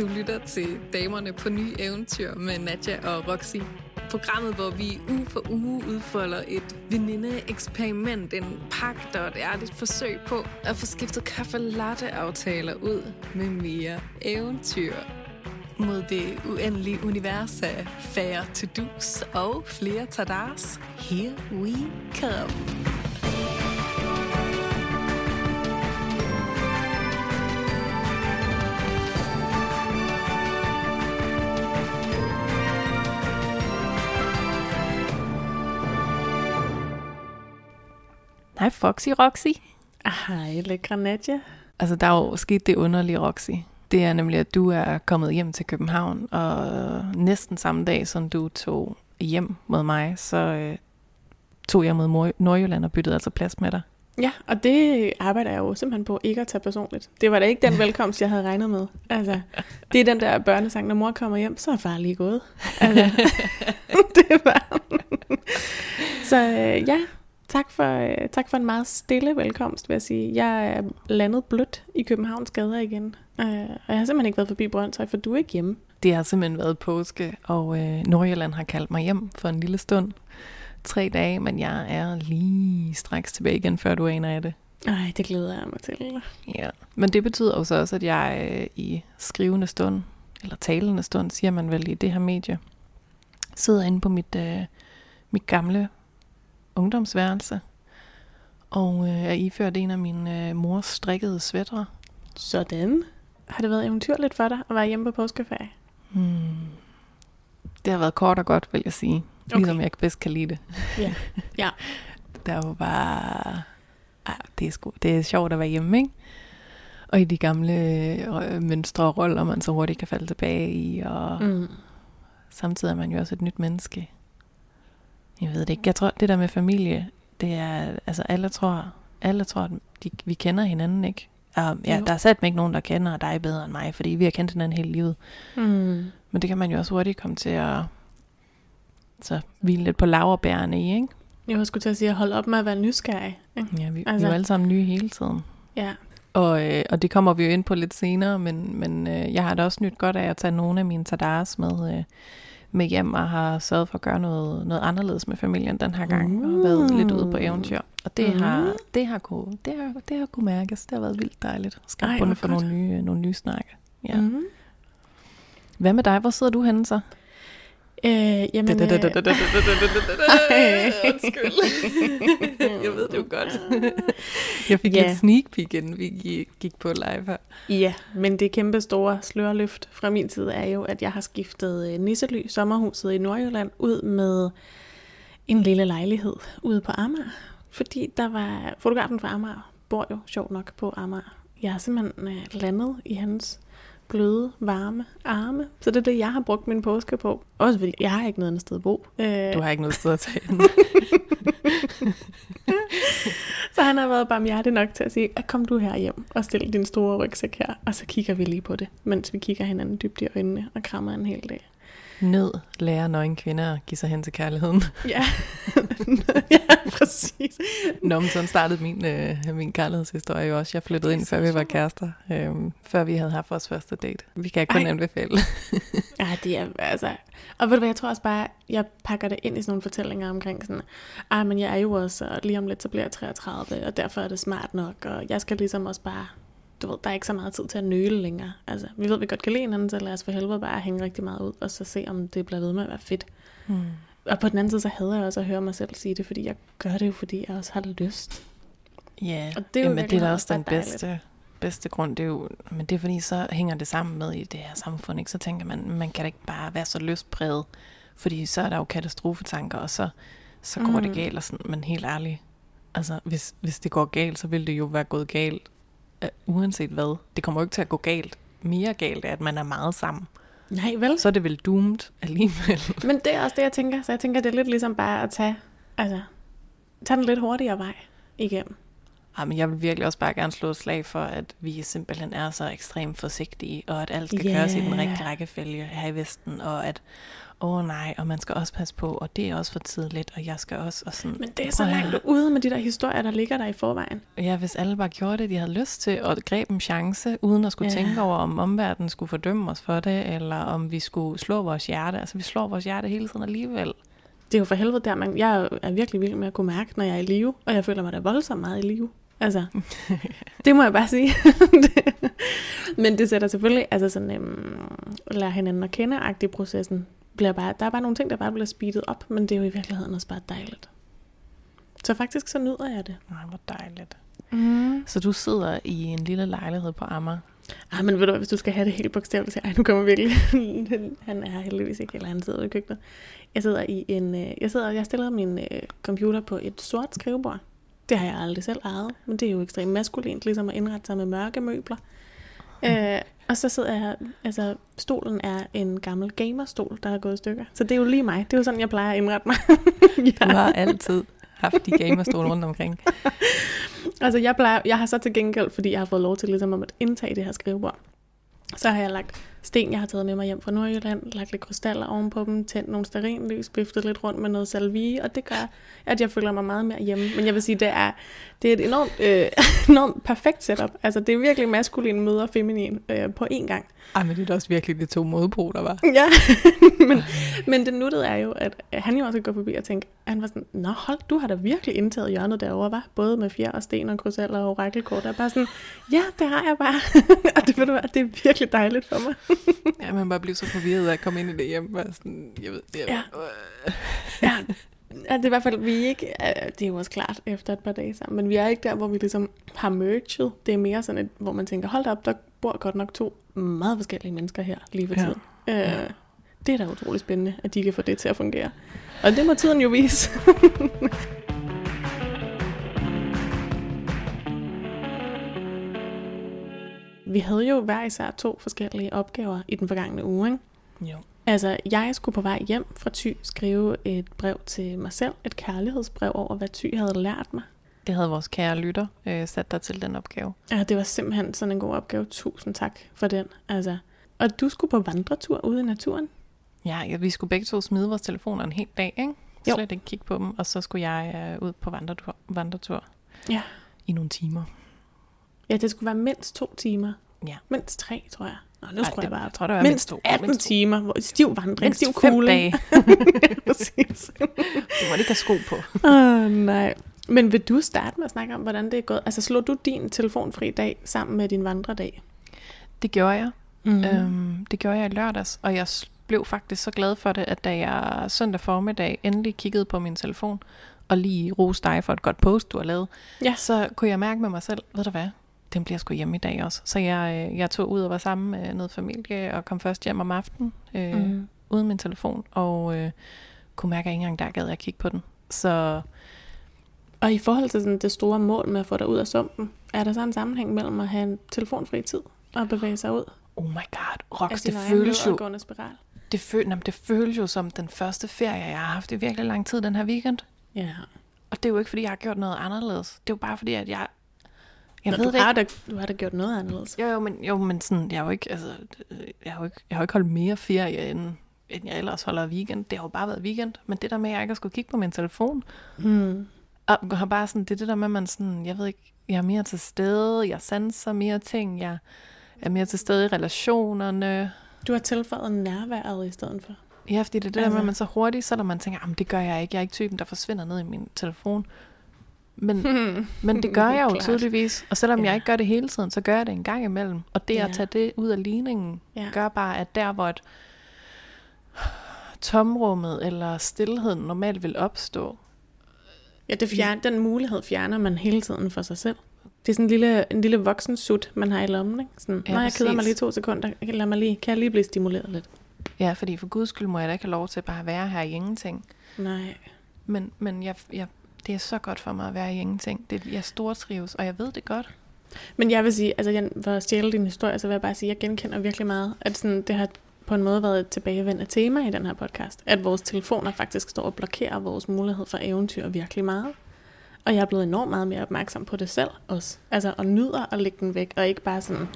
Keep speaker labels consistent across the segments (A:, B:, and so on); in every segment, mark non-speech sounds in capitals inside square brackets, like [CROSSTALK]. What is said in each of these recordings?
A: Du lytter til Damerne på Nye Eventyr med Nadja og Roxy. Programmet, hvor vi uge for uge udfolder et veninde-eksperiment, en pagt og et ærligt forsøg på at få skiftet kaffe latte aftaler ud med mere eventyr. Mod det uendelige univers af færre to-dos og flere tadars. Here we come. Hej Foxy Roxy.
B: Hej lækre Nadja.
A: Altså, der er jo sket det underlige, Roxy. Det er nemlig, at du er kommet hjem til København, og næsten samme dag, som du tog hjem mod mig, så øh, tog jeg mod Nordjylland og byttede altså plads med dig.
B: Ja, og det arbejder jeg jo simpelthen på ikke at tage personligt. Det var da ikke den [LAUGHS] velkomst, jeg havde regnet med. Altså, det er den der børnesang, når mor kommer hjem, så er far lige gået. Altså, [LAUGHS] [LAUGHS] det var... så øh, ja, Tak for, øh, tak for en meget stille velkomst, vil jeg sige. Jeg er landet blødt i Københavns gader igen, øh, og jeg har simpelthen ikke været forbi Brøndshøj, for du er ikke hjemme.
A: Det har simpelthen været påske, og øh, Nordjylland har kaldt mig hjem for en lille stund. Tre dage, men jeg er lige straks tilbage igen, før du aner af det.
B: Ej, det glæder jeg mig til.
A: Ja, men det betyder jo så også, at jeg øh, i skrivende stund, eller talende stund, siger man vel i det her medie, sidder inde på mit, øh, mit gamle ungdomsværelse, og øh, er iført en af min øh, mors strikkede svætter.
B: Sådan. Har det været eventyrligt for dig at være hjemme på påskeferie? Hmm.
A: Det har været kort og godt, vil jeg sige. Okay. Ligesom jeg bedst kan lide det.
B: Ja. ja. [LAUGHS]
A: Der var bare... Ah, det, er sgu, det er sjovt at være hjemme, ikke? Og i de gamle øh, mønstre og roller, man så hurtigt kan falde tilbage i. Og mm. samtidig er man jo også et nyt menneske. Jeg ved det ikke. Jeg tror, det der med familie, det er, altså alle tror, alle tror, at de, vi kender hinanden, ikke? Og ja, der er sat ikke nogen, der kender dig bedre end mig, fordi vi har kendt hinanden hele livet. Mm. Men det kan man jo også hurtigt komme til at så hvile lidt på laverbærene i, ikke?
B: Jeg skulle til at sige, at holde op med at være nysgerrig.
A: Ikke? Ja, vi, altså. vi er jo altså- alle sammen nye hele tiden.
B: Ja.
A: Og, øh, og det kommer vi jo ind på lidt senere, men, men øh, jeg har da også nyt godt af at tage nogle af mine tadars med, øh, med hjem og har sørget for at gøre noget, noget anderledes med familien den her gang, mm. og været lidt ude på eventyr. Og det mm. har, det har, kunne, det har, det har kunne mærkes. Det har været vildt dejligt. Skal bunde for nogle nye, nogle nye snakke. Ja. Mm. Hvad med dig? Hvor sidder du henne så?
B: Øh, jamen...
A: Undskyld. Jeg ved det jo godt. Jeg fik yeah. en sneak peek, inden vi gik på live her.
B: Ja, men det kæmpe store slørløft fra min side er jo, at jeg har skiftet øh, Nissely, sommerhuset i Nordjylland, ud med en lille lejlighed ude på Amager. Fordi der var fotografen fra Amager, bor jo sjovt nok på Amager. Jeg har simpelthen øh, landet i hans bløde, varme arme. Så det er det, jeg har brugt min påske på. Også fordi jeg har ikke noget andet sted at bo.
A: Øh. Du har ikke noget sted at tage [LAUGHS]
B: Så han har været barmhjertig nok til at sige, at kom du her hjem og stil din store rygsæk her, og så kigger vi lige på det, mens vi kigger hinanden dybt i øjnene og krammer en hel dag.
A: Nød lærer nøgen kvinder at give sig hen til kærligheden. [LAUGHS]
B: Ja, [LAUGHS] ja [LAUGHS] præcis.
A: Nå, men sådan startede min, øh, min kærlighedshistorie jo også. Jeg flyttede ind, før vi var kærester. Øh, før vi havde haft vores første date. Vi kan kun Ej. anbefale.
B: ja, det er altså... Og ved du hvad, jeg tror også bare, jeg pakker det ind i sådan nogle fortællinger omkring sådan, ej, men jeg er jo også, og lige om lidt, så bliver jeg 33, og derfor er det smart nok, og jeg skal ligesom også bare du ved, der er ikke så meget tid til at nøle længere. Altså, vi ved, at vi godt kan lide hinanden, så lad os for helvede bare hænge rigtig meget ud, og så se, om det bliver ved med at være fedt. Mm. Og på den anden side, så hader jeg også at høre mig selv sige det, fordi jeg gør det jo, fordi jeg også har lyst.
A: Ja, og det er, jamen, det er da også den bedste, bedste grund. Det er jo, men det er fordi, så hænger det sammen med i det her samfund. Ikke? Så tænker man, man kan da ikke bare være så lystpræget, fordi så er der jo katastrofetanker, og så, så går mm. det galt. Og sådan. Men helt ærligt, altså, hvis, hvis det går galt, så vil det jo være gået galt uanset hvad. Det kommer jo ikke til at gå galt. Mere galt er, at man er meget sammen.
B: Nej, vel?
A: Så er det vel doomed alligevel. [LAUGHS]
B: Men det er også det, jeg tænker. Så jeg tænker, det er lidt ligesom bare at tage, altså, tage den lidt hurtigere vej igennem.
A: Ja, men jeg vil virkelig også bare gerne slå et slag for, at vi simpelthen er så ekstremt forsigtige, og at alt skal yeah. køres i den rigtige rækkefølge her i Vesten, og at åh oh, nej, og man skal også passe på, og det er også for tidligt, og jeg skal også, og sådan.
B: Men det er så langt ude med de der historier, der ligger der i forvejen.
A: Ja, hvis alle bare gjorde det, de havde lyst til, og greb en chance, uden at skulle ja. tænke over, om omverdenen skulle fordømme os for det, eller om vi skulle slå vores hjerte. Altså, vi slår vores hjerte hele tiden alligevel.
B: Det er jo for helvede der, man, jeg er virkelig vild med at kunne mærke, når jeg er i live, og jeg føler mig da voldsomt meget i live. Altså, [LAUGHS] det må jeg bare sige. [LAUGHS] Men det sætter selvfølgelig, altså sådan, øhm, lære hinanden at kende processen, bliver bare, der er bare nogle ting, der bare bliver speedet op, men det er jo i virkeligheden også bare dejligt. Så faktisk så nyder jeg det.
A: Nej, hvor dejligt. Mm. Så du sidder i en lille lejlighed på Amager?
B: Ah, men ved du hvis du skal have det helt bogstaveligt, så ej, nu kommer virkelig, [LAUGHS] han er heldigvis ikke, eller han sidder i køkkenet. Jeg sidder i en, øh, jeg sidder, jeg stiller min øh, computer på et sort skrivebord. Det har jeg aldrig selv ejet, men det er jo ekstremt maskulint, ligesom at indrette sig med mørke møbler. Øh, og så sidder jeg, altså stolen er en gammel gamerstol, der er gået i stykker. Så det er jo lige mig. Det er jo sådan, jeg plejer at indrette mig. [LAUGHS]
A: ja. Du har altid haft de gamerstole rundt omkring. [LAUGHS]
B: altså jeg, plejer, jeg har så til gengæld, fordi jeg har fået lov til ligesom at indtage det her skrivebord, så har jeg lagt sten, jeg har taget med mig hjem fra Nordjylland, lagt lidt krystaller ovenpå dem, tændt nogle stearinlys, biftet lidt rundt med noget salvie, og det gør, at jeg føler mig meget mere hjemme. Men jeg vil sige, det er, det er et enormt, øh, [LAUGHS] enormt perfekt setup. Altså, det er virkelig maskulin møder feminin øh, på én gang.
A: Ej, men det er også virkelig de to modpoler, var. [LAUGHS]
B: Ja, men, men det nuttede er jo, at han jo også gå forbi og tænke, han var sådan, nå hold, du har da virkelig indtaget hjørnet derovre, var? Både med fjer og sten og krystaller og orakelkort. er bare sådan, ja, det har jeg bare. [LAUGHS] og det, ved du, det er virkelig dejligt for mig
A: ja, man bare blive så forvirret af at komme ind i det hjem. Bare sådan, jeg ved, jeg,
B: ja. ja. Ja, det er i hvert fald, vi er ikke, det er jo også klart efter et par dage sammen, men vi er ikke der, hvor vi ligesom har merged. Det er mere sådan et, hvor man tænker, hold op, der bor godt nok to meget forskellige mennesker her lige for tiden. Ja. Øh, det er da utroligt spændende, at de kan få det til at fungere. Og det må tiden jo vise. [LAUGHS] vi havde jo hver især to forskellige opgaver i den forgangne uge, ikke?
A: Jo.
B: Altså, jeg skulle på vej hjem fra Ty skrive et brev til mig selv, et kærlighedsbrev over, hvad Ty havde lært mig.
A: Det havde vores kære lytter øh, sat dig til den opgave.
B: Ja, det var simpelthen sådan en god opgave. Tusind tak for den. Altså, og du skulle på vandretur ude i naturen.
A: Ja, ja vi skulle begge to smide vores telefoner en hel dag, ikke? Jo. Slet ikke kigge på dem, og så skulle jeg øh, ud på vandretur, vandretur.
B: Ja.
A: I nogle timer.
B: Ja, det skulle være mindst to timer.
A: Ja.
B: Mindst tre, tror jeg. Nå, nu Ej,
A: tror
B: jeg bare.
A: Jeg tror, det var
B: mindst, mindst 18 mindst timer. Hvor, stiv vandring,
A: mindst
B: stiv
A: kugle. dage. [LAUGHS] Præcis. du må ikke have sko på.
B: Åh, oh, nej. Men vil du starte med at snakke om, hvordan det er gået? Altså, slog du din telefonfri dag sammen med din vandredag?
A: Det gjorde jeg. Mm. Øhm, det gjorde jeg i lørdags, og jeg blev faktisk så glad for det, at da jeg søndag formiddag endelig kiggede på min telefon, og lige roste dig for et godt post, du har lavet, ja. så kunne jeg mærke med mig selv, ved du hvad, den bliver sgu hjemme i dag også. Så jeg, øh, jeg tog ud og var sammen med noget familie, og kom først hjem om aftenen, øh, mm. uden min telefon, og øh, kunne mærke, at ikke engang der gad jeg kigge på den. Så...
B: Og i forhold til sådan det store mål med at få dig ud af sumpen, er der så en sammenhæng mellem at have en telefonfri tid og bevæge sig ud?
A: Oh my god, Rox, altså, det føles jo... Spiral. Det, føl, jamen, det føles jo som den første ferie, jeg har haft i virkelig lang tid den her weekend.
B: Ja.
A: Og det er jo ikke, fordi jeg har gjort noget anderledes. Det er jo bare fordi, at jeg
B: jeg Nå, ved du, det har da, du har da gjort noget anderledes.
A: Jo, jo, men, jo, men sådan, jeg har jo ikke, altså, jeg har jo ikke, jeg har ikke holdt mere ferie, end, end jeg ellers holder weekend. Det har jo bare været weekend. Men det der med, at jeg ikke har skulle kigge på min telefon,
B: mm.
A: og har bare sådan, det er det der med, at man sådan, jeg ved ikke, jeg er mere til stede, jeg sanser mere ting, jeg er mere til stede i relationerne.
B: Du har tilføjet nærværet i stedet for.
A: Ja, fordi det er det altså. der med, at man så hurtigt, så når man tænker, det gør jeg ikke, jeg er ikke typen, der forsvinder ned i min telefon. Men, [LAUGHS] men det gør jeg jo tydeligvis. Og selvom ja. jeg ikke gør det hele tiden, så gør jeg det en gang imellem. Og det ja. at tage det ud af ligningen, ja. gør bare, at der hvor et tomrummet eller stillheden normalt vil opstå.
B: Ja, det fjern, den mulighed fjerner man hele tiden for sig selv. Det er sådan en lille, en lille voksen sut, man har i lommen. Ikke? Sådan, ja, Nå, jeg keder mig lige to sekunder. Lad mig lige, kan jeg lige blive stimuleret lidt?
A: Ja, fordi for guds skyld må jeg da ikke have lov til bare at være her i ingenting.
B: Nej.
A: Men, men jeg, jeg det er så godt for mig at være i ingenting. Det, jeg stortrives, og jeg ved det godt.
B: Men jeg vil sige, altså jeg, for at stjæle din historie, så vil jeg bare sige, at jeg genkender virkelig meget, at sådan, det har på en måde været et tilbagevendende tema i den her podcast. At vores telefoner faktisk står og blokerer vores mulighed for eventyr virkelig meget. Og jeg er blevet enormt meget mere opmærksom på det selv også. Altså, og nyder at lægge den væk, og ikke bare sådan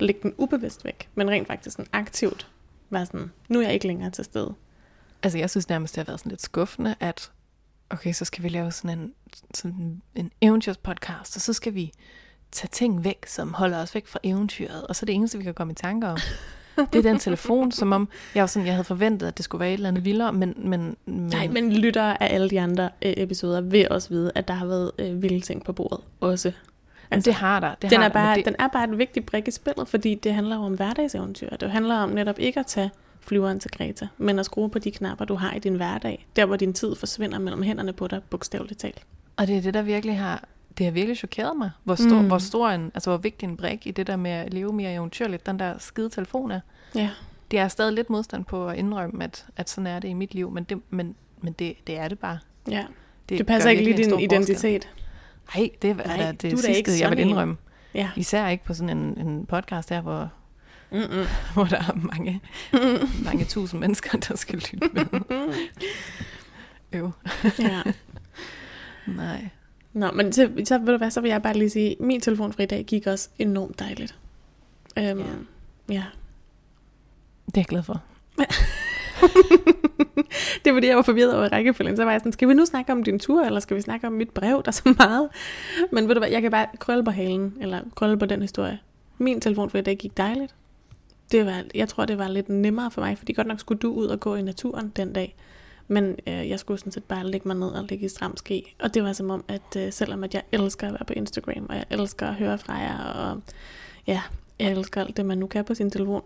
B: lægge den ubevidst væk, men rent faktisk sådan aktivt være sådan, nu er jeg ikke længere til stede.
A: Altså, jeg synes nærmest, det har været sådan lidt skuffende, at okay, så skal vi lave sådan en, sådan en eventyrspodcast, og så skal vi tage ting væk, som holder os væk fra eventyret, og så er det eneste, vi kan komme i tanker om. [LAUGHS] Det er den telefon, som om jeg, var sådan, jeg havde forventet, at det skulle være et eller andet vildere, men... men, men
B: Nej, men lyttere af alle de andre øh, episoder vil også vide, at der har været øh, vilde ting på bordet også.
A: Altså, det har der. Det
B: den,
A: har
B: er bare,
A: det,
B: den er bare et vigtigt brik i spillet, fordi det handler om hverdagseventyr. Det handler om netop ikke at tage flyveren til Greta, men at skrue på de knapper, du har i din hverdag. Der, hvor din tid forsvinder mellem hænderne på dig, bogstaveligt talt.
A: Og det er det, der virkelig har det har virkelig chokeret mig, hvor stor, mm. hvor stor en, altså hvor vigtig en brik i det der med at leve mere eventyrligt, den der skide telefon er.
B: Ja.
A: Det er stadig lidt modstand på at indrømme, at, at sådan er det i mit liv, men det, men, men det, det er det bare.
B: Ja. Det, det passer ikke lige din identitet.
A: Nej, det er Nej, det, det sidste, jeg vil indrømme. Ja. Især ikke på sådan en, en podcast her, hvor, Mm-mm. [LAUGHS] hvor der er mange, mange tusind mennesker, der skal lytte med. Øv.
B: ja. [LAUGHS]
A: Nej.
B: Nå, men så, så, ved du hvad, så vil jeg bare lige sige, min telefonfri dag gik også enormt dejligt. Øhm, ja. ja.
A: Det er jeg glad for. [LAUGHS]
B: det var fordi, jeg var forvirret over rækkefølgen. Så var jeg sådan, skal vi nu snakke om din tur, eller skal vi snakke om mit brev, der er så meget? Men ved du hvad, jeg kan bare krølle på halen, eller krølle på den historie. Min telefonfri dag gik dejligt. Det var, jeg tror, det var lidt nemmere for mig, fordi godt nok skulle du ud og gå i naturen den dag. Men øh, jeg skulle sådan set bare lægge mig ned og ligge i stram ski. Og det var som om, at øh, selvom at jeg elsker at være på Instagram, og jeg elsker at høre fra jer, og ja, jeg elsker alt det, man nu kan på sin telefon,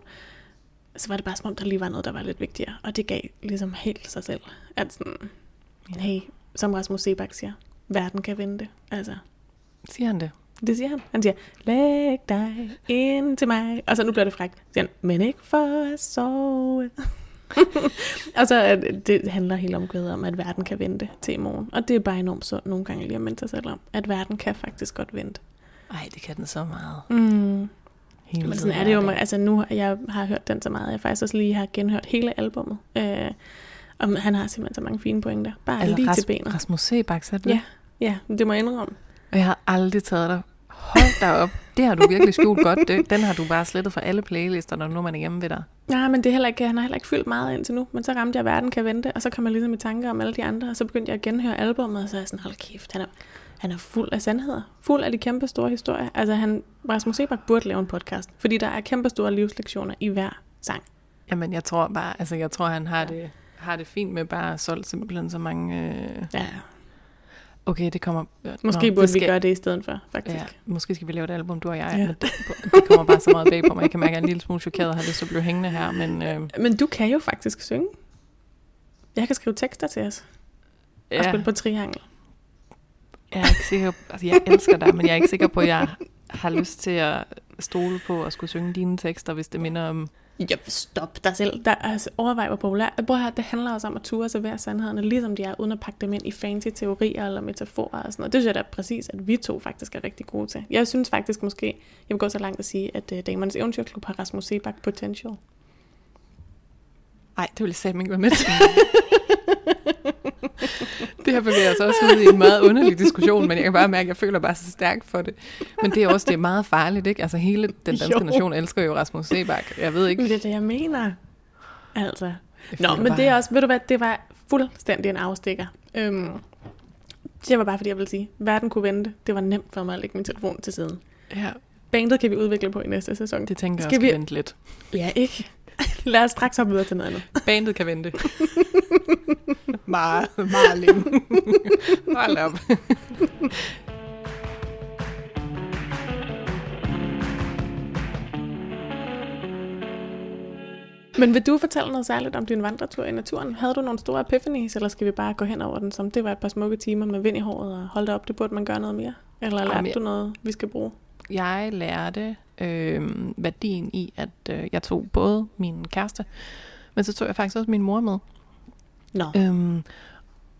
B: så var det bare som om, der lige var noget, der var lidt vigtigere. Og det gav ligesom helt sig selv, at sådan, hey, som Rasmus Sebak siger, verden kan vente. Altså,
A: siger han det?
B: Det siger han. Han siger, læg dig ind til mig. Og så nu bliver det frækt. Siger han, men ikke for at sove. [LAUGHS] og så at det handler helt omkvædet om, at verden kan vente til i morgen. Og det er bare enormt så nogle gange lige at minde sig selv om, at verden kan faktisk godt vente.
A: Ej, det kan den så meget.
B: Mm. Hele Men sådan er det jo, altså nu, jeg har hørt den så meget, jeg faktisk også lige har genhørt hele albummet. Øh, og han har simpelthen så mange fine pointer. Bare altså, lige Ras- til benet.
A: Rasmus Sebak, så det?
B: Ja, ja, det må jeg indrømme.
A: Og jeg har aldrig taget dig Hold da op. Det har du virkelig skjult godt. Den har du bare slettet fra alle playlister, når nu man er hjemme ved dig.
B: Nej, men det er heller ikke, han har heller ikke fyldt meget indtil nu. Men så ramte jeg, Verden kan vente, og så kom jeg ligesom i tanker om alle de andre, og så begyndte jeg at genhøre albumet, og så er jeg sådan, hold kæft, han er, han er fuld af sandheder. Fuld af de kæmpe store historier. Altså, han, Rasmus Sebak burde lave en podcast, fordi der er kæmpe store livslektioner i hver sang.
A: Jamen, jeg tror bare, altså, jeg tror, han har, ja. det, har det fint med bare at solgt simpelthen så mange... Øh...
B: Ja,
A: Okay, det kommer...
B: Måske Nå, burde skal, vi gøre det i stedet for, faktisk. Ja,
A: måske skal vi lave et album, du og jeg. Ja. Men det, det kommer bare så meget bag på mig. Jeg kan mærke, at jeg er en lille smule chokeret og har lyst til at blive hængende her. Men, øh...
B: men du kan jo faktisk synge. Jeg kan skrive tekster til os. Ja. Og spille på triangel.
A: Jeg er ikke sikker altså jeg elsker dig, men jeg er ikke sikker på, at jeg har lyst til at stole på at skulle synge dine tekster, hvis det minder om
B: Ja, stop dig selv. Der, altså, overvej, hvor populær. Prøv høre, det handler også om at ture servere sandhederne, ligesom de er, uden at pakke dem ind i fancy teorier eller metaforer og sådan noget. Det synes jeg da præcis, at vi to faktisk er rigtig gode til. Jeg synes faktisk måske, jeg vil gå så langt at sige, at uh, Damernes Eventyrklub har Rasmus Sebak potential.
A: Nej, det vil jeg ikke være med til. [LAUGHS] det her bevæger sig også ud i en meget underlig diskussion, men jeg kan bare mærke, at jeg føler bare så stærkt for det. Men det er også det er meget farligt, ikke? Altså hele den danske jo. nation elsker jo Rasmus Sebak. Jeg ved ikke.
B: Men det er det, jeg mener. Altså. Nå, men bare... det er også, ved du hvad, det var fuldstændig en afstikker. Øhm, det var bare fordi, jeg vil sige, verden kunne vente. Det var nemt for mig at lægge min telefon til siden.
A: Ja.
B: Bandet kan vi udvikle på i næste sæson.
A: Det tænker jeg Skal også vi... vente lidt.
B: Ja, ikke? [LAUGHS] Lad os straks hoppe videre til noget andet.
A: Bandet kan vente. [LAUGHS] meget, meget længe. [LAUGHS] Hold op.
B: Men vil du fortælle noget særligt om din vandretur i naturen? Havde du nogle store epiphanies, eller skal vi bare gå hen over den, som det var et par smukke timer med vind i håret, og holde op, det burde man gøre noget mere? Eller lærte Jamen, du noget, vi skal bruge?
A: Jeg lærte øh, værdien i, at øh, jeg tog både min kæreste, men så tog jeg faktisk også min mor med.
B: Nå. Øhm,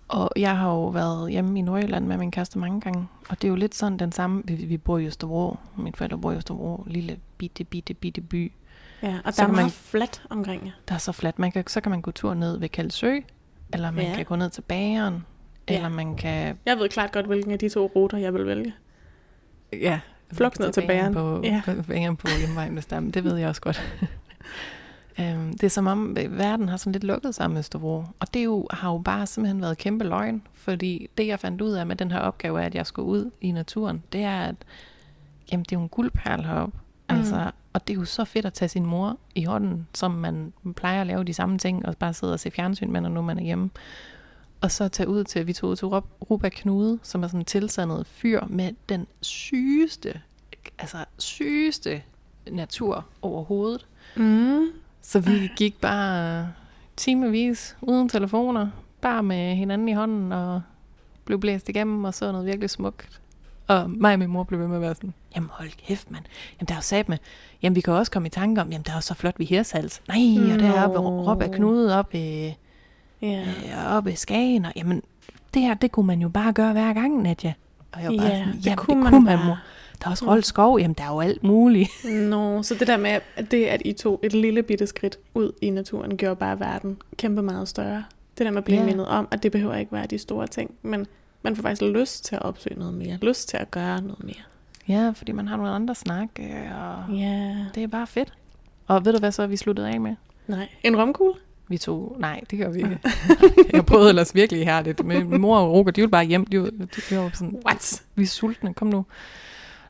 A: og jeg har jo været hjemme i Nordjylland med min kæreste mange gange, og det er jo lidt sådan den samme, vi, vi bor i Østerbro, mine forældre bor i Østerbro, lille bitte, bitte, bitte by.
B: Ja, og så der er meget man, fladt omkring
A: Der er så fladt. Man kan, så kan man gå tur ned ved Kaldsø, eller man ja. kan gå ned til bageren, Ja. Eller man kan...
B: Jeg ved klart godt, hvilken af de to ruter, jeg vil vælge.
A: Ja.
B: Flux ned til bageren.
A: På,
B: ja. [LAUGHS]
A: bageren på hjemmevejen, hvis der, det ved jeg også godt. [LAUGHS] øhm, det er som om, verden har sådan lidt lukket sig med Stavro. Og det jo, har jo bare simpelthen været kæmpe løgn. Fordi det, jeg fandt ud af med den her opgave, er, at jeg skulle ud i naturen, det er, at jamen, det er jo en guldperl heroppe. Mm. Altså, og det er jo så fedt at tage sin mor i hånden, som man plejer at lave de samme ting, og bare sidde og se fjernsyn med, når man er hjemme. Og så tage ud til, vi tog til Ruba Knude, som er sådan en tilsandet fyr med den sygeste, altså sygeste natur overhovedet.
B: Mm.
A: Så vi gik bare timevis uden telefoner, bare med hinanden i hånden og blev blæst igennem og så noget virkelig smukt. Og mig og min mor blev ved med at være sådan, jamen hold kæft mand, jamen der er jo sat med, jamen vi kan også komme i tanke om, jamen der er jo så flot ved Hirsals. Nej, no. og der er oppe, Ruba Knude op i yeah. øh, oppe i Skagen, og jamen, det her, det kunne man jo bare gøre hver gang, Nadja. Og jeg var bare
B: ja,
A: sådan,
B: det kunne
A: det
B: man
A: kunne man,
B: bare.
A: mor. Der er også Rold Skov, jamen der er jo alt muligt. [LAUGHS]
B: Nå, så det der med, at det, at I tog et lille bitte skridt ud i naturen, gjorde bare verden kæmpe meget større. Det der med at blive
A: Ja.
B: mindet om, at det behøver ikke være de store ting, men man får faktisk lyst til at opsøge noget mere, lyst til at gøre noget mere.
A: Ja, fordi man har nogle andre snak, øh, og
B: Ja.
A: det er bare fedt. Og ved du hvad så vi sluttede af med?
B: Nej. En romkugle?
A: Vi tog, nej, det gør vi ikke. [LAUGHS] jeg prøvede ellers virkelig ihærdigt. Men min mor og Roger, de ville bare hjem. De var, de var sådan,
B: What?
A: vi er sultne, kom nu.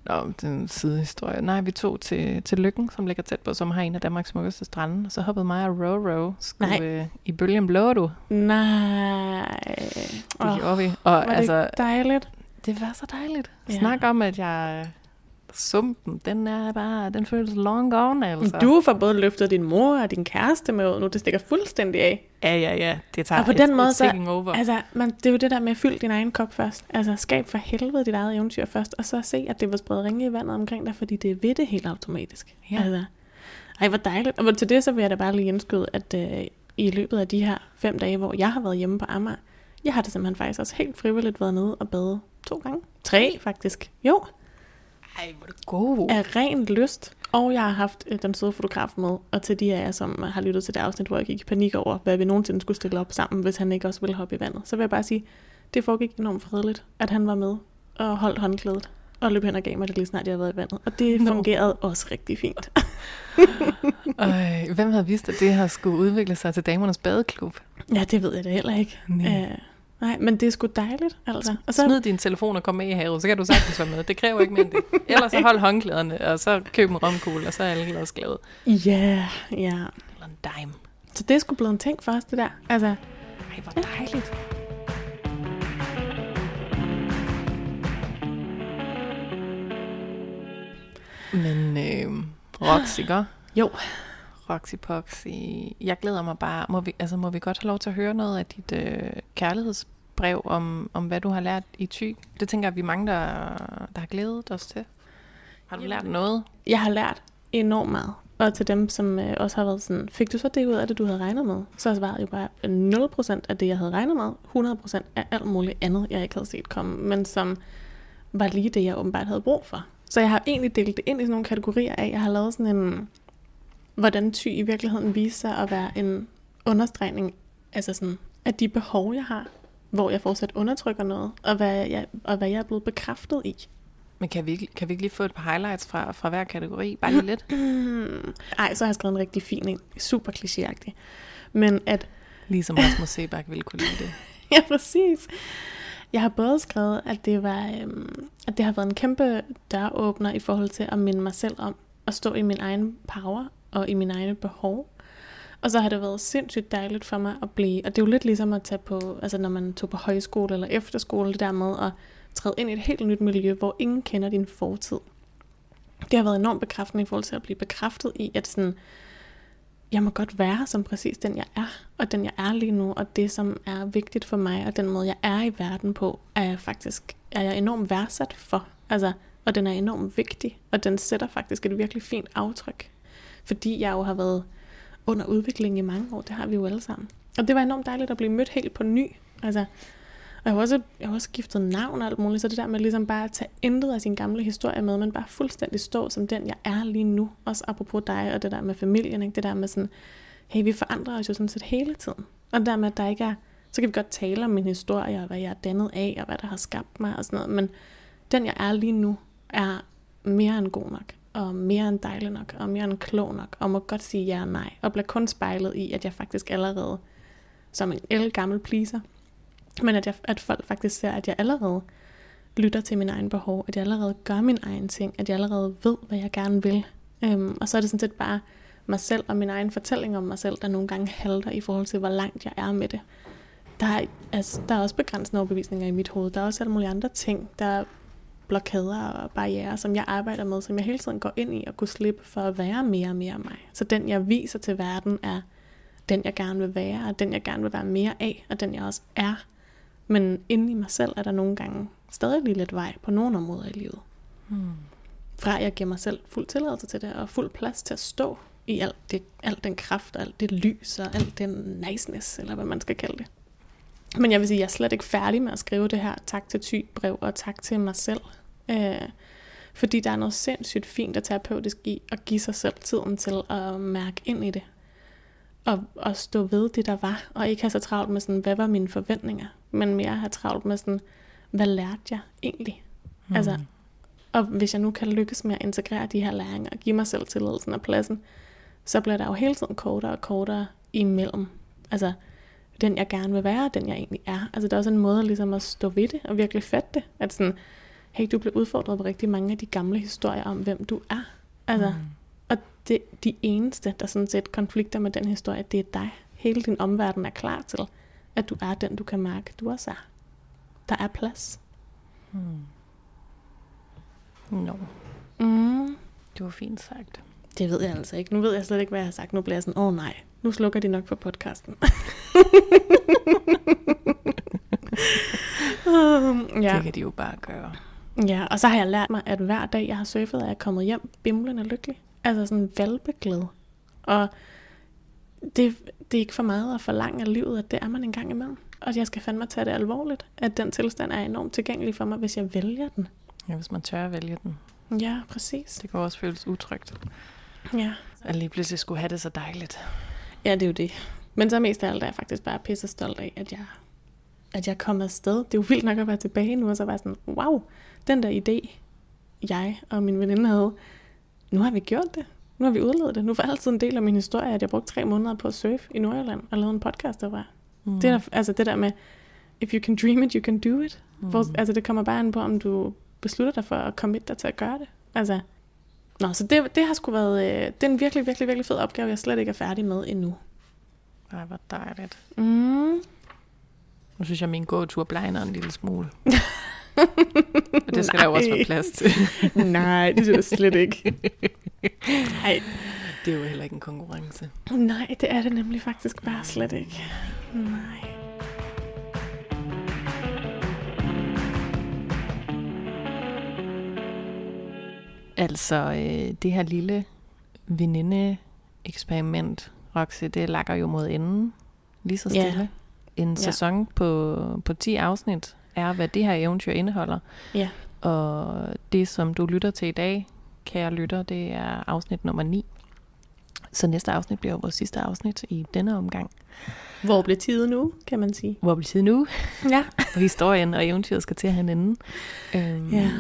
A: Nå, det er en sidehistorie. Nej, vi tog til, til Lykken, som ligger tæt på, som har en af Danmarks smukkeste strande. Og så hoppede mig og Roro skulle,
B: Nej.
A: øh, i bølgen blå, du.
B: Nej.
A: Det gjorde vi. Og
B: var det
A: altså,
B: dejligt?
A: det var så dejligt.
B: Ja.
A: Ja. Snak om, at jeg... Sumpen, den er bare, den føles long gone, altså.
B: Du får både løftet din mor og din kæreste med nu. Det stikker fuldstændig af.
A: Ja, ja, ja. Det tager
B: Og på
A: et,
B: den måde, så-
A: over.
B: Altså, man, det er jo det der med at fylde din egen kop først. Altså, skab for helvede dit eget eventyr først, og så se, at det var spredt ringe i vandet omkring dig, fordi det er ved det helt automatisk.
A: Ja.
B: Altså, ej, hvor dejligt. Og til det, så vil jeg da bare lige indskyde, at øh, i løbet af de her fem dage, hvor jeg har været hjemme på Amager, jeg har det simpelthen faktisk også helt frivilligt været nede og bade to gange. Tre, faktisk. Jo,
A: Ej, hvor er det god.
B: af ren lyst. Og jeg har haft øh, den søde fotograf med, og til de af jer, som har lyttet til det afsnit, hvor jeg gik i panik over, hvad vi nogensinde skulle stille op sammen, hvis han ikke også ville hoppe i vandet. Så vil jeg bare sige, det foregik enormt fredeligt, at han var med og holdt håndklædet og løb hen og gav mig det lige snart, jeg havde været i vandet. Og det
A: Nå.
B: fungerede også rigtig fint. [LAUGHS]
A: Øj, hvem havde vidst, at det her skulle udvikle sig til damernes badeklub?
B: ja, det ved jeg da heller ikke.
A: Nej.
B: Øh, nej, men det er sgu dejligt, altså. Og så,
A: Smid din telefon og kom med i havet, så kan du sagtens være med. Det kræver ikke mere end det. Ellers så hold håndklæderne, og så køb en romkugle, og så er alle også glade.
B: ja, ja.
A: Eller en dime.
B: Så det er sgu blevet en ting for os, det der. Altså,
A: Ej, hvor dejligt. Men øh, ikke?
B: Jo.
A: Roxy Poxy. Jeg glæder mig bare. Må vi, altså, må vi godt have lov til at høre noget af dit øh, kærlighedsbrev om, om, hvad du har lært i Thy? Det tænker jeg, vi er mange, der, der har glædet os til. Har du
B: Jamen,
A: lært noget?
B: jeg har lært enormt meget. Og til dem, som øh, også har været sådan, fik du så det ud af det, du havde regnet med? Så svaret jo bare 0% af det, jeg havde regnet med. 100% af alt muligt andet, jeg ikke havde set komme. Men som var lige det, jeg åbenbart havde brug for. Så jeg har egentlig delt det ind i sådan nogle kategorier af, jeg har lavet sådan en, hvordan ty i virkeligheden viser sig at være en understregning altså sådan, af de behov, jeg har, hvor jeg fortsat undertrykker noget, og hvad jeg, og hvad jeg er blevet bekræftet i.
A: Men kan vi, ikke, kan vi ikke lige få et par highlights fra, fra hver kategori? Bare lige lidt.
B: Mm. [CLEARS THROAT] Ej, så har jeg skrevet en rigtig fin en. Super klichéagtig. Men at,
A: Ligesom Rasmus Sebak ville kunne lide det. [LAUGHS]
B: ja præcis. Jeg har både skrevet, at det, var, øhm, at det har været en kæmpe døråbner i forhold til at minde mig selv om at stå i min egen power og i mine egne behov. Og så har det været sindssygt dejligt for mig at blive, og det er jo lidt ligesom at tage på, altså når man tog på højskole eller efterskole, det der med at træde ind i et helt nyt miljø, hvor ingen kender din fortid. Det har været enormt bekræftende i forhold til at blive bekræftet i, at sådan, jeg må godt være som præcis den, jeg er, og den, jeg er lige nu, og det, som er vigtigt for mig, og den måde, jeg er i verden på, er jeg faktisk er jeg enormt værdsat for. Altså, og den er enormt vigtig, og den sætter faktisk et virkelig fint aftryk. Fordi jeg jo har været under udvikling i mange år, det har vi jo alle sammen. Og det var enormt dejligt at blive mødt helt på ny. Altså, og jeg har også, jeg har også skiftet navn og alt muligt, så det der med ligesom bare at tage intet af sin gamle historie med, men bare fuldstændig stå som den, jeg er lige nu. Også apropos dig og det der med familien, ikke? det der med sådan, hey, vi forandrer os jo sådan set hele tiden. Og det der med, at der ikke er Så kan vi godt tale om min historie, og hvad jeg er dannet af, og hvad der har skabt mig og sådan noget. Men den, jeg er lige nu, er mere end god nok, og mere end dejlig nok, og mere end klog nok, og må godt sige ja og nej, og bliver kun spejlet i, at jeg faktisk allerede, som en el gammel pleaser, men at, jeg, at folk faktisk ser, at jeg allerede lytter til min egen behov, at jeg allerede gør min egen ting, at jeg allerede ved, hvad jeg gerne vil. Øhm, og så er det sådan set bare mig selv og min egen fortælling om mig selv, der nogle gange halter i forhold til, hvor langt jeg er med det. Der er, altså, der er også begrænsende overbevisninger i mit hoved. Der er også alle mulige andre ting. Der er blokader og barriere, som jeg arbejder med, som jeg hele tiden går ind i og kunne slippe for at være mere og mere mig. Så den, jeg viser til verden, er den, jeg gerne vil være, og den, jeg gerne vil være mere af, og den, jeg også er. Men inde i mig selv er der nogle gange stadig lige lidt vej på nogle områder i livet. Hmm. Fra jeg giver mig selv fuld tilladelse til det, og fuld plads til at stå i alt, det, alt den kraft, og alt det lys, og alt den niceness, eller hvad man skal kalde det. Men jeg vil sige, at jeg er slet ikke færdig med at skrive det her tak til ty brev, og tak til mig selv. Øh, fordi der er noget sindssygt fint og terapeutisk i at give sig selv tiden til at mærke ind i det. Og, og stå ved det, der var, og ikke have så travlt med sådan, hvad var mine forventninger, men mere have travlt med sådan, hvad lærte jeg egentlig? Mm. Altså, og hvis jeg nu kan lykkes med at integrere de her læringer og give mig selv tilladelsen og pladsen, så bliver der jo hele tiden kortere og kortere imellem. Altså, den jeg gerne vil være, den jeg egentlig er. Altså, der er også en måde ligesom at stå ved det og virkelig fatte det. At sådan, hey, du blev udfordret på rigtig mange af de gamle historier om, hvem du er. Altså, mm. Og det, de eneste, der sådan set konflikter med den historie, det er dig. Hele din omverden er klar til, at du er den, du kan mærke, du også er. Der er plads.
A: Hmm. No.
B: Mm.
A: Det var fint sagt.
B: Det ved jeg altså ikke. Nu ved jeg slet ikke, hvad jeg har sagt. Nu bliver jeg sådan, åh oh, nej, nu slukker de nok for podcasten.
A: um, [LAUGHS] [LAUGHS] ja. Det kan de jo bare gøre.
B: Ja, og så har jeg lært mig, at hver dag, jeg har surfet, er jeg kommet hjem bimlende lykkelig. Altså sådan valpeglad. Og det, det er ikke for meget at forlange af livet, at det er man en gang imellem. Og jeg skal fandme tage det alvorligt, at den tilstand er enormt tilgængelig for mig, hvis jeg vælger den.
A: Ja, hvis man tør at vælge den.
B: Ja, præcis.
A: Det kan også føles utrygt.
B: Ja.
A: At lige pludselig skulle have det så dejligt.
B: Ja, det er jo det. Men så mest af alt er jeg faktisk bare pisse stolt af, at jeg, at jeg kom afsted. Det er jo vildt nok at være tilbage nu, og så var sådan, wow, den der idé, jeg og min veninde havde, nu har vi gjort det. Nu har vi udledet det. Nu var altid en del af min historie, at jeg brugte tre måneder på at surfe i Nordjylland og lavede en podcast der var. Mm. Det, der, altså det der med, if you can dream it, you can do it. Mm. Hvor, altså det kommer bare an på, om du beslutter dig for at komme dig til at gøre det. Altså, nå, så det, det har sgu været, øh, det er en virkelig, virkelig, virkelig fed opgave, jeg slet ikke er færdig med endnu.
A: Ej, hvor dejligt.
B: Mm.
A: Nu synes jeg, at min gåtur blegner en lille smule. [LAUGHS] Og det skal Nej. der jo også være plads til. [LAUGHS]
B: Nej, det synes jeg slet ikke.
A: Nej. Det er jo heller ikke en konkurrence.
B: Nej, det er det nemlig faktisk bare slet ikke. Nej.
A: Altså, øh, det her lille veninde-eksperiment, Roxy, det lakker jo mod enden, lige så stille. Yeah. En sæson ja. på, på 10 afsnit er, hvad det her eventyr indeholder.
B: Ja.
A: Og det, som du lytter til i dag, kære lytter, det er afsnit nummer 9. Så næste afsnit bliver vores sidste afsnit i denne omgang.
B: Hvor bliver tiden nu, kan man sige.
A: Hvor bliver tiden nu? [LAUGHS]
B: Ja. [LAUGHS]
A: og historien og eventyret skal til at have en ende.
B: Øhm. Ja.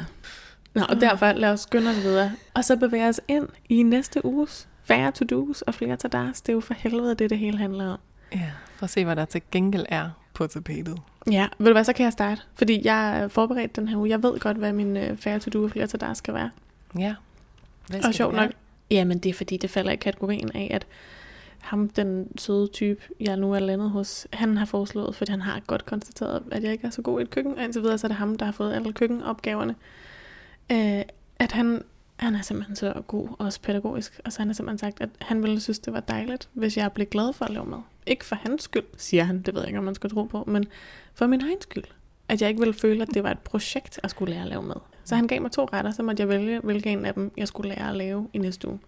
B: Nå, og derfor lad os skynde os videre. Og så bevæge os ind i næste uges færre to-dos og flere tadas. Det er jo for helvede det, det hele handler om.
A: Ja, for at se, hvad der til gengæld er på tapetet.
B: Ja, ved du hvad, så kan jeg starte. Fordi jeg er forberedt den her uge. Jeg ved godt, hvad min øh, færre to-do og flere tadas skal være.
A: Ja.
B: Hvad og sjovt nok, jamen det er fordi, det falder i kategorien af, at ham, den søde type, jeg nu er landet hos, han har foreslået, fordi han har godt konstateret, at jeg ikke er så god i et køkken, og indtil videre så er det ham, der har fået alle køkkenopgaverne. Øh, at han, han er simpelthen så god, og også pædagogisk, og så han har simpelthen sagt, at han ville synes, det var dejligt, hvis jeg blev glad for at lave mad. Ikke for hans skyld, siger han, det ved jeg ikke, om man skal tro på, men for min egen skyld. At jeg ikke ville føle, at det var et projekt at skulle lære at lave mad. Så han gav mig to retter, så måtte jeg vælge, hvilken en af dem, jeg skulle lære at lave i næste uge.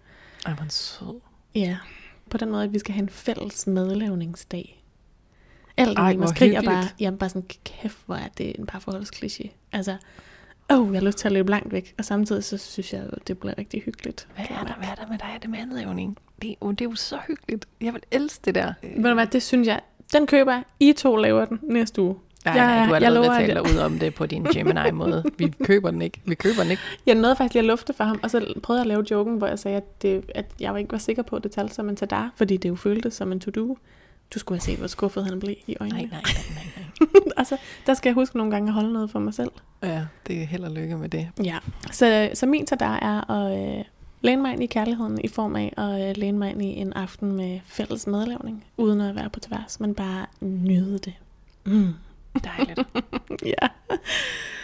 A: Ej, hvor sød.
B: Ja, på den måde, at vi skal have en fælles madlavningsdag. Alt Ej, hvor skriger bare, jamen bare sådan, kæft, hvor er det en parforholdskliché. Altså, oh, jeg har lyst til at løbe langt væk. Og samtidig så synes jeg, det bliver rigtig hyggeligt.
A: Hvad er der, hvad er der med dig, det madlavning? Det, oh, det er jo så hyggeligt. Jeg vil elske det der.
B: Ved du hvad, det synes jeg, Den køber jeg. I to laver den næste uge.
A: Nej,
B: Jeg-
A: nej, du har
B: jeg
A: allerede
B: lover,
A: talt
B: at-
A: ud om det på din Gemini-måde. [LAUGHS] Vi køber den ikke. Vi køber den ikke.
B: Jeg nåede faktisk lige at lufte for ham, og så prøvede jeg at lave joken, hvor jeg sagde, at, det, at jeg ikke var sikker på, at det talte som en tadar, fordi det jo føltes som en to-do. Du skulle have set, hvor skuffet han blev i øjnene.
A: Nej, nej, nej, nej, nej. [LAUGHS]
B: altså, der skal jeg huske nogle gange at holde noget for mig selv.
A: Ja, det er held og lykke med det.
B: Ja. Så, så min tadar er at øh, læne mig ind i kærligheden i form af at øh, læne mig ind i en aften med fælles madlavning, uden at være på tværs, men bare nyde det. Mm.
A: Dejligt. [LAUGHS]
B: Ja.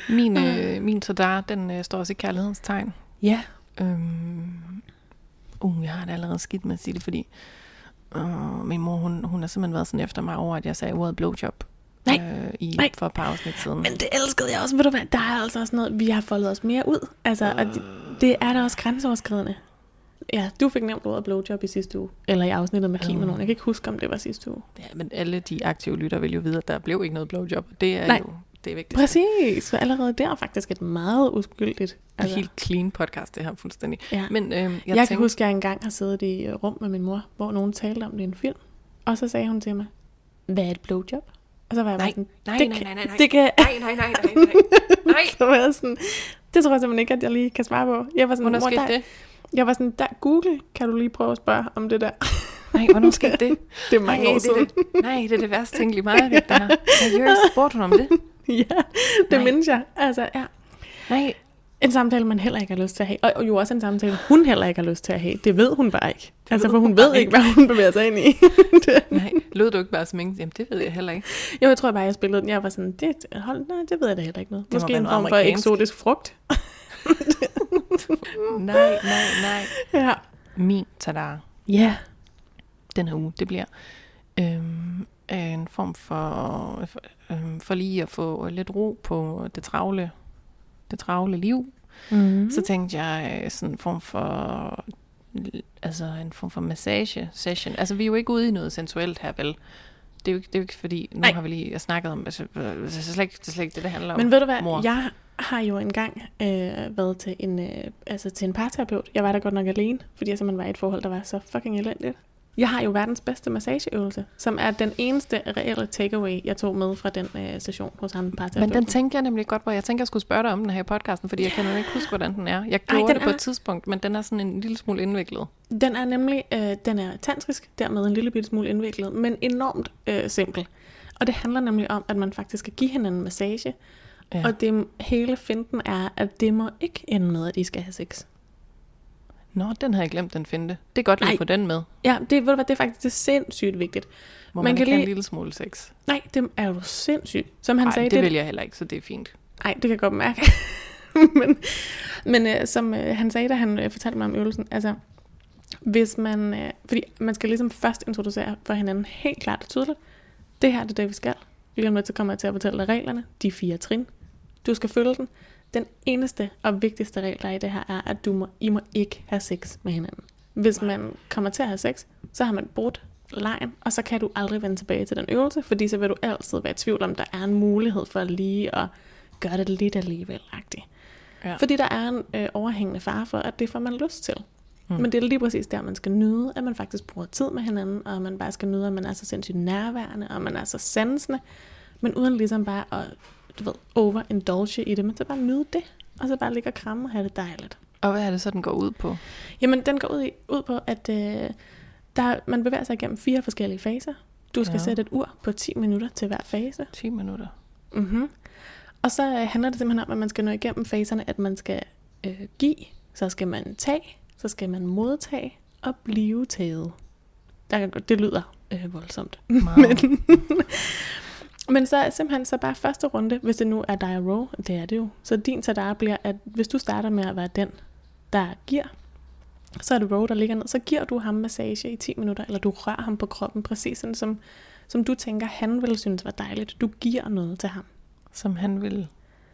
A: Min, øh, min tadar, den øh, står også i kærlighedens tegn.
B: Ja.
A: Øhm, uh, jeg har det allerede skidt med at sige det, fordi øh, min mor, hun, hun har simpelthen været sådan efter mig over, at jeg sagde ordet blowjob.
B: Nej.
A: Øh, i,
B: Nej.
A: For et par afsnit siden.
B: Men det elskede jeg også. Ved du hvad, der er altså også noget, vi har foldet os mere ud. Altså, og det, det er da også grænseoverskridende. Ja, du fik nævnt ordet blowjob i sidste uge. Eller i afsnittet med Kim og nogen. Jeg kan ikke huske, om det var sidste uge.
A: Ja, men alle de aktive lytter vil jo vide, at der blev ikke noget blowjob. Det er
B: Nej.
A: jo det er vigtigt.
B: Præcis. Så allerede der er faktisk et meget uskyldigt. Altså,
A: helt clean podcast, det her fuldstændig.
B: ja.
A: Men øhm, jeg,
B: Jeg, jeg kan
A: tænkte,
B: huske, at jeg engang har siddet i øh, rum med min mor, hvor nogen talte om det i en film. Og så sagde hun til mig, hvad er et blowjob? Og så var jeg bare
A: Nej,
B: sådan,
A: nej,
B: det
A: nej, nej, nej, nej.
B: det kan,
A: Nej, nej, nej, nej, nej. [LAUGHS] nej.
B: så var jeg sådan, det tror jeg simpelthen ikke, at jeg lige kan svare på. Jeg var sådan,
A: Hvornår
B: mor,
A: skete
B: der,
A: det?
B: Jeg var sådan, der, Google, kan du lige prøve at spørge om det der?
A: Nej, hvornår skete det? [LAUGHS]
B: Det er mange
A: Nej,
B: år
A: det
B: siden.
A: det, nej, det er det værste tænkelige meget, det her. Seriøst, [LAUGHS] spurgte hun om det?
B: ja, det
A: Nej.
B: mindes jeg. Altså, ja.
A: Nej,
B: En samtale, man heller ikke har lyst til at have. Og, jo også en samtale, hun heller ikke har lyst til at have. Det ved hun bare ikke. Altså, for hun ved ikke, hvad hun bevæger sig ind i. [LAUGHS] Det-
A: nej. Lød du ikke bare som? Jamen, det ved jeg heller ikke.
B: jo, jeg tror bare, jeg spillede den. Jeg var sådan, det, hold, nej, det ved jeg da heller ikke noget.
A: Det må
B: Måske en form for eksotisk frugt.
A: Nej, nej, nej.
B: Ja.
A: Min tadar
B: Ja.
A: Den her uge, det bliver øhm, en form for, for, øhm, for lige at få lidt ro på det travle, det travle liv.
B: Mm.
A: Så tænkte jeg øh, sådan en form for altså en form for massage session. Altså vi er jo ikke ude i noget sensuelt her, vel? Det er jo ikke, det er jo ikke fordi, nu
B: Nej.
A: har vi lige snakket om, altså, øh, det er slet ikke det, er slet ikke det, det handler om.
B: Men ved du hvad,
A: mor.
B: jeg har jo engang øh, været til en, øh, altså til en parterapeut. Jeg var der godt nok alene, fordi jeg simpelthen var i et forhold, der var så fucking elendigt. Jeg har jo verdens bedste massageøvelse, som er den eneste reelle takeaway, jeg tog med fra den øh, session hos ham
A: Men den tænkte jeg nemlig godt på. Jeg tænker, jeg skulle spørge dig om den her i podcasten, fordi jeg kan ikke huske, hvordan den er. Jeg gjorde
B: den
A: det på
B: er-
A: et tidspunkt, men den er sådan en lille smule indviklet.
B: Den er nemlig, øh, den er tantrisk, dermed en lille bitte smule indviklet, men enormt øh, simpel. Og det handler nemlig om, at man faktisk skal give hinanden massage,
A: ja.
B: og det hele finten er, at det må ikke ende med, at I skal have sex.
A: Nå, den havde jeg glemt, den finde. Det er godt lige at få den med.
B: Ja, det, ved du hvad, det er faktisk det er sindssygt vigtigt.
A: Hvor
B: Man
A: man,
B: kan lige-
A: en lille smule sex.
B: Nej, det er jo sindssygt. Som han
A: Nej,
B: sagde,
A: det, det vil jeg heller ikke, så det er fint.
B: Nej, det kan jeg godt mærke. [LAUGHS] men men øh, som øh, han sagde, da han øh, fortalte mig om øvelsen, altså, hvis man, øh, fordi man skal ligesom først introducere for hinanden helt klart og tydeligt, det her det er det, vi skal. Lige om lidt, så kommer jeg til at fortælle dig reglerne, de fire trin. Du skal følge den. Den eneste og vigtigste regel, der er i det her, er, at du må, I må ikke have sex med hinanden. Hvis man kommer til at have sex, så har man brudt lejen, og så kan du aldrig vende tilbage til den øvelse, fordi så vil du altid være i tvivl om, der er en mulighed for lige at gøre det lidt alligevel -agtigt.
A: Ja.
B: Fordi der er en øh, overhængende fare for, at det får man lyst til.
A: Mm.
B: Men det er lige præcis der, man skal nyde, at man faktisk bruger tid med hinanden, og man bare skal nyde, at man er så sindssygt nærværende, og man er så sansende, men uden ligesom bare at, du ved, overindulge i det, men så bare nyde det, og så bare ligge og kramme og have det dejligt.
A: Og hvad er det så, den går ud på?
B: Jamen, den går ud, i, ud på, at øh, der, man bevæger sig igennem fire forskellige faser. Du skal
A: Ja.
B: sætte et ur på 10 minutter til hver fase.
A: 10 minutter.
B: Mm-hmm. Og så øh, handler det simpelthen om, at man skal nå igennem faserne, at man skal øh, give, så skal man tage, så skal man modtage og blive taget. Der kan, det lyder øh, voldsomt.
A: Meget. [LAUGHS]
B: Men, men så er simpelthen så bare første runde, hvis det nu er dig og Ro, det er det jo. Så din tadar bliver, at hvis du starter med at være den, der giver, så er det Ro, der ligger ned. Så giver du ham massage i 10 minutter, eller du rører ham på kroppen, præcis sådan som, som du tænker, han ville synes var dejligt. Du giver noget til ham.
A: Som han vil.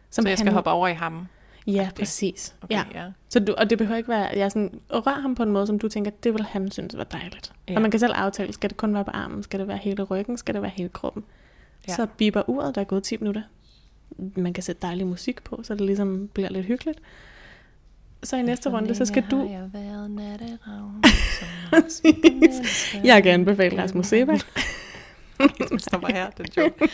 B: Som
A: så jeg skal
B: han,
A: hoppe over i ham.
B: Ja,
A: det.
B: præcis.
A: Okay,
B: Ja.
A: ja.
B: Så du, og det behøver ikke være, jeg er sådan, at røre ham på en måde, som du tænker, det vil han synes var dejligt.
A: Ja.
B: Ja. Og man kan selv aftale, skal det kun være på armen, skal det være hele ryggen, skal det være hele kroppen.
A: Ja.
B: Så biber uret, der er gået 10 minutter. Man kan sætte dejlig musik på, så det ligesom bliver lidt hyggeligt. Så i næste runde, så skal du...
A: Jeg natteravn, [LAUGHS]
B: Jeg kan anbefale.
A: Den stopper [LAUGHS] her, den joke.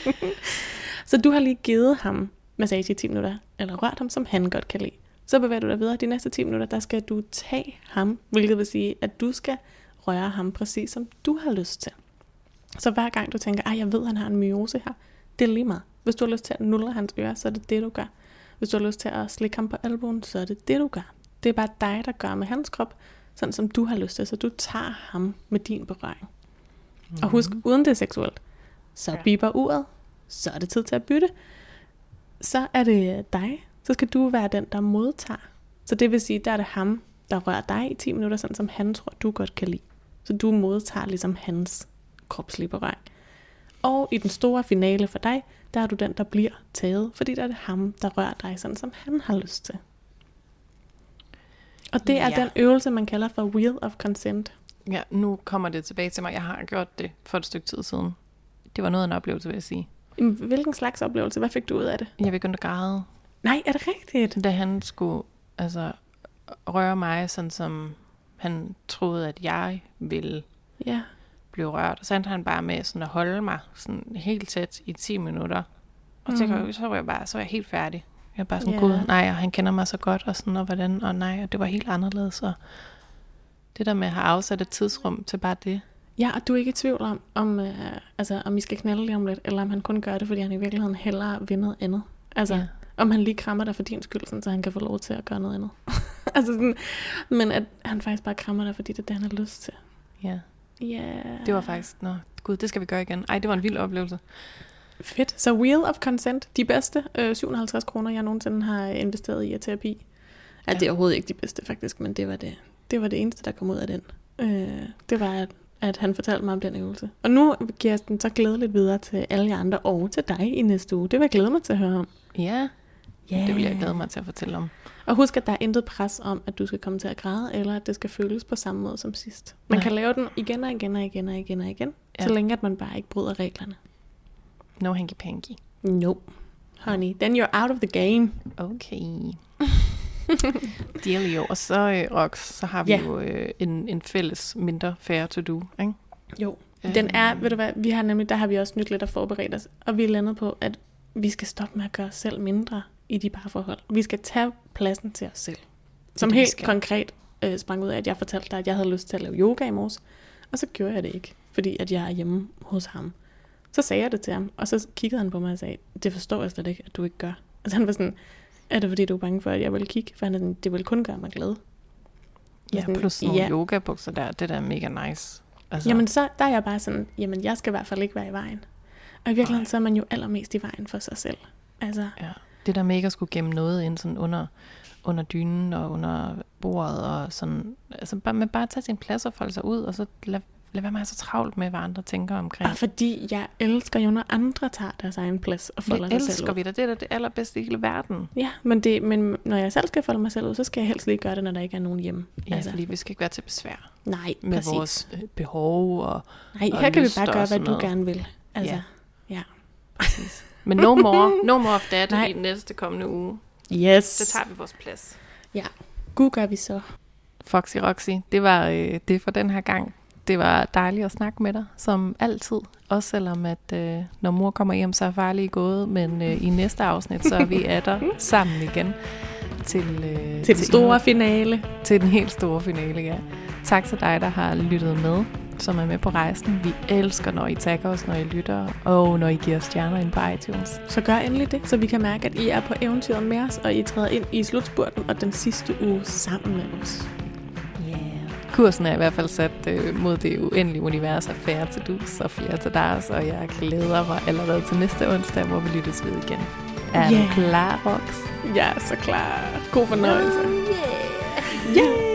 A: [LAUGHS]
B: Så du har lige givet ham massage i 10 minutter, eller rørt ham, som han godt kan lide. Så bevæger du dig videre. De næste 10 minutter, der skal du tage ham, hvilket vil sige, at du skal røre ham præcis, som du har lyst til. Så hver gang du tænker, at jeg ved, at han har en myose her, det er lige meget. Hvis du har lyst til at nulle hans ører, så er det det, du gør. Hvis du har lyst til at slikke ham på albuen, så er det det, du gør. Det er bare dig, der gør med hans krop, sådan som du har lyst til. Så du tager ham med din berøring. Mm. Og husk, uden det er seksuelt, så
A: Ja.
B: biber uret, så er det tid til at bytte. Så er det dig. Så skal du være den, der modtager. Så det vil sige, der er det ham, der rører dig i 10 minutter, sådan som han tror, du godt kan lide. Så du modtager ligesom hans kropslige berøring. Og i den store finale for dig, der er du den, der bliver taget, fordi der er det ham, der rører dig, sådan som han har lyst til. Og det er
A: Ja.
B: den øvelse, man kalder for Wheel of Consent.
A: Ja, nu kommer det tilbage til mig. Jeg har gjort det for et stykke tid siden. Det var noget af en oplevelse, vil jeg sige.
B: Hvilken slags oplevelse? Hvad fik du ud af det?
A: Jeg begyndte at græde,
B: Nej, er det rigtigt?
A: da han skulle altså, røre mig, sådan som han troede, at jeg ville
B: Ja.
A: Blive rørt. Og så endte han bare med sådan at holde mig sådan helt tæt i 10 minutter. Og så,
B: Mhm.
A: så var jeg bare så var jeg helt færdig. Jeg var bare sådan,
B: Ja.
A: gud, nej, og han kender mig så godt, og sådan, og hvordan, og nej, og det var helt anderledes. Og det der med at have afsat et tidsrum til bare det.
B: Ja, og du er ikke i tvivl om, om, øh, altså, om I skal knalde lige om lidt, eller om han kun gør det, fordi han i virkeligheden hellere vil noget andet. Altså,
A: Ja.
B: om han lige krammer dig for din skyld, sådan, så han kan få lov til at gøre noget andet. [LAUGHS] altså sådan, men at han faktisk bare krammer dig, fordi det er det, han har lyst til.
A: Ja.
B: Yeah.
A: det var faktisk, nå, gud, det skal vi gøre igen. Ej, det var en vild oplevelse.
B: Fedt. Så Wheel of Consent, de bedste øh, 57 kroner, jeg nogensinde har investeret i af terapi. Ja,
A: Ja.
B: det er overhovedet ikke de bedste faktisk, men det var det, det, var det eneste, der kom ud af den. Øh, det var, at, at han fortalte mig om den øvelse. Og nu giver jeg den så glædeligt videre til alle jer andre og til dig i næste uge. Det vil jeg glæde mig til at høre om.
A: Ja,
B: Yeah.
A: det vil jeg glæde mig til at fortælle om.
B: Og husk, at der er intet pres om, at du skal komme til at græde, eller at det skal føles på samme måde som sidst. Man
A: Nej.
B: kan lave den igen og igen og igen og igen og igen,
A: Ja.
B: så længe at man bare ikke bryder reglerne.
A: No hanky panky.
B: Nope. Honey, then you're out of the game.
A: Okay. Dealio. Og så, øh, Rox, så har vi
B: Ja.
A: jo øh, en, en fælles mindre fair to do, ikke?
B: Jo. Den er, ved du hvad, vi har nemlig, der har vi også nyt lidt at forberede os, og vi er landet på, at vi skal stoppe med at gøre os selv mindre i de parforhold. Vi skal tage pladsen til os selv. Som
A: det,
B: helt konkret øh, sprang ud af, at jeg fortalte dig, at jeg havde lyst til at lave yoga i morges, og så gjorde jeg det ikke, fordi at jeg er hjemme hos ham. Så sagde jeg det til ham, og så kiggede han på mig og sagde, det forstår jeg slet ikke, at du ikke gør. Altså han var sådan, er det fordi, du er bange for, at jeg vil kigge? For han er sådan, det vil kun gøre mig glad.
A: Ja,
B: Sådan,
A: plus nogle
B: ja.
A: yogabukser der, det der er mega nice. Altså,
B: Jamen, så der er jeg bare sådan, jamen, jeg skal i hvert fald ikke være i vejen. Og i virkeligheden,
A: Nej.
B: så er man jo allermest i vejen for sig selv. Altså,
A: ja, det der med ikke at skulle gemme noget ind sådan under, under dynen og under bordet og sådan, altså bare, med bare at tage sin plads og folde sig ud, og så lad, lad være med at så travlt med, hvad andre tænker omkring.
B: og fordi jeg elsker jo, når andre tager deres egen plads og folder
A: det
B: sig selv
A: elsker
B: ud.
A: vi da, det er da det allerbedste i hele verden.
B: Ja, men, det, men når jeg selv skal folde mig selv ud, så skal jeg helst lige gøre det, når der ikke er nogen hjemme.
A: Ja, altså, fordi vi skal ikke være til besvær
B: nej,
A: med
B: præcis.
A: vores øh, behov og
B: nej,
A: og
B: her kan vi bare gøre, hvad du gerne vil. Altså,
A: Ja.
B: ja.
A: Præcis. Men no more, [LAUGHS] no more of that
B: Nej.
A: i den næste kommende uge.
B: Yes.
A: Så tager vi vores plads.
B: Gud gør vi så.
A: Foxy Roxy, det var øh, det for den her gang. Det var dejligt at snakke med dig, som altid. Også selvom, at øh, når mor kommer hjem, så er far lige gået. Men øh, i næste afsnit, så er vi [LAUGHS] af der sammen igen. Til, øh,
B: Til den store
A: endnu-
B: finale.
A: til den helt store finale, ja. Tak til dig, der har lyttet med, som er med på rejsen. Vi elsker, når I tagger os, når I lytter, og når I giver os stjerner ind på iTunes.
B: Så gør endelig det, så vi kan mærke, at I er på eventyret med os, og I træder ind i slutspurten og den sidste uge sammen med os.
A: Yeah. Kursen er i hvert fald sat øh, mod det uendelige univers af færre til dus og flere til deres, og jeg glæder mig allerede til næste onsdag, hvor vi lyttes ved igen. Er
B: Yeah.
A: du klar, Rox?
B: Jeg er så klar. God fornøjelse.
A: Yeah!
B: Yeah!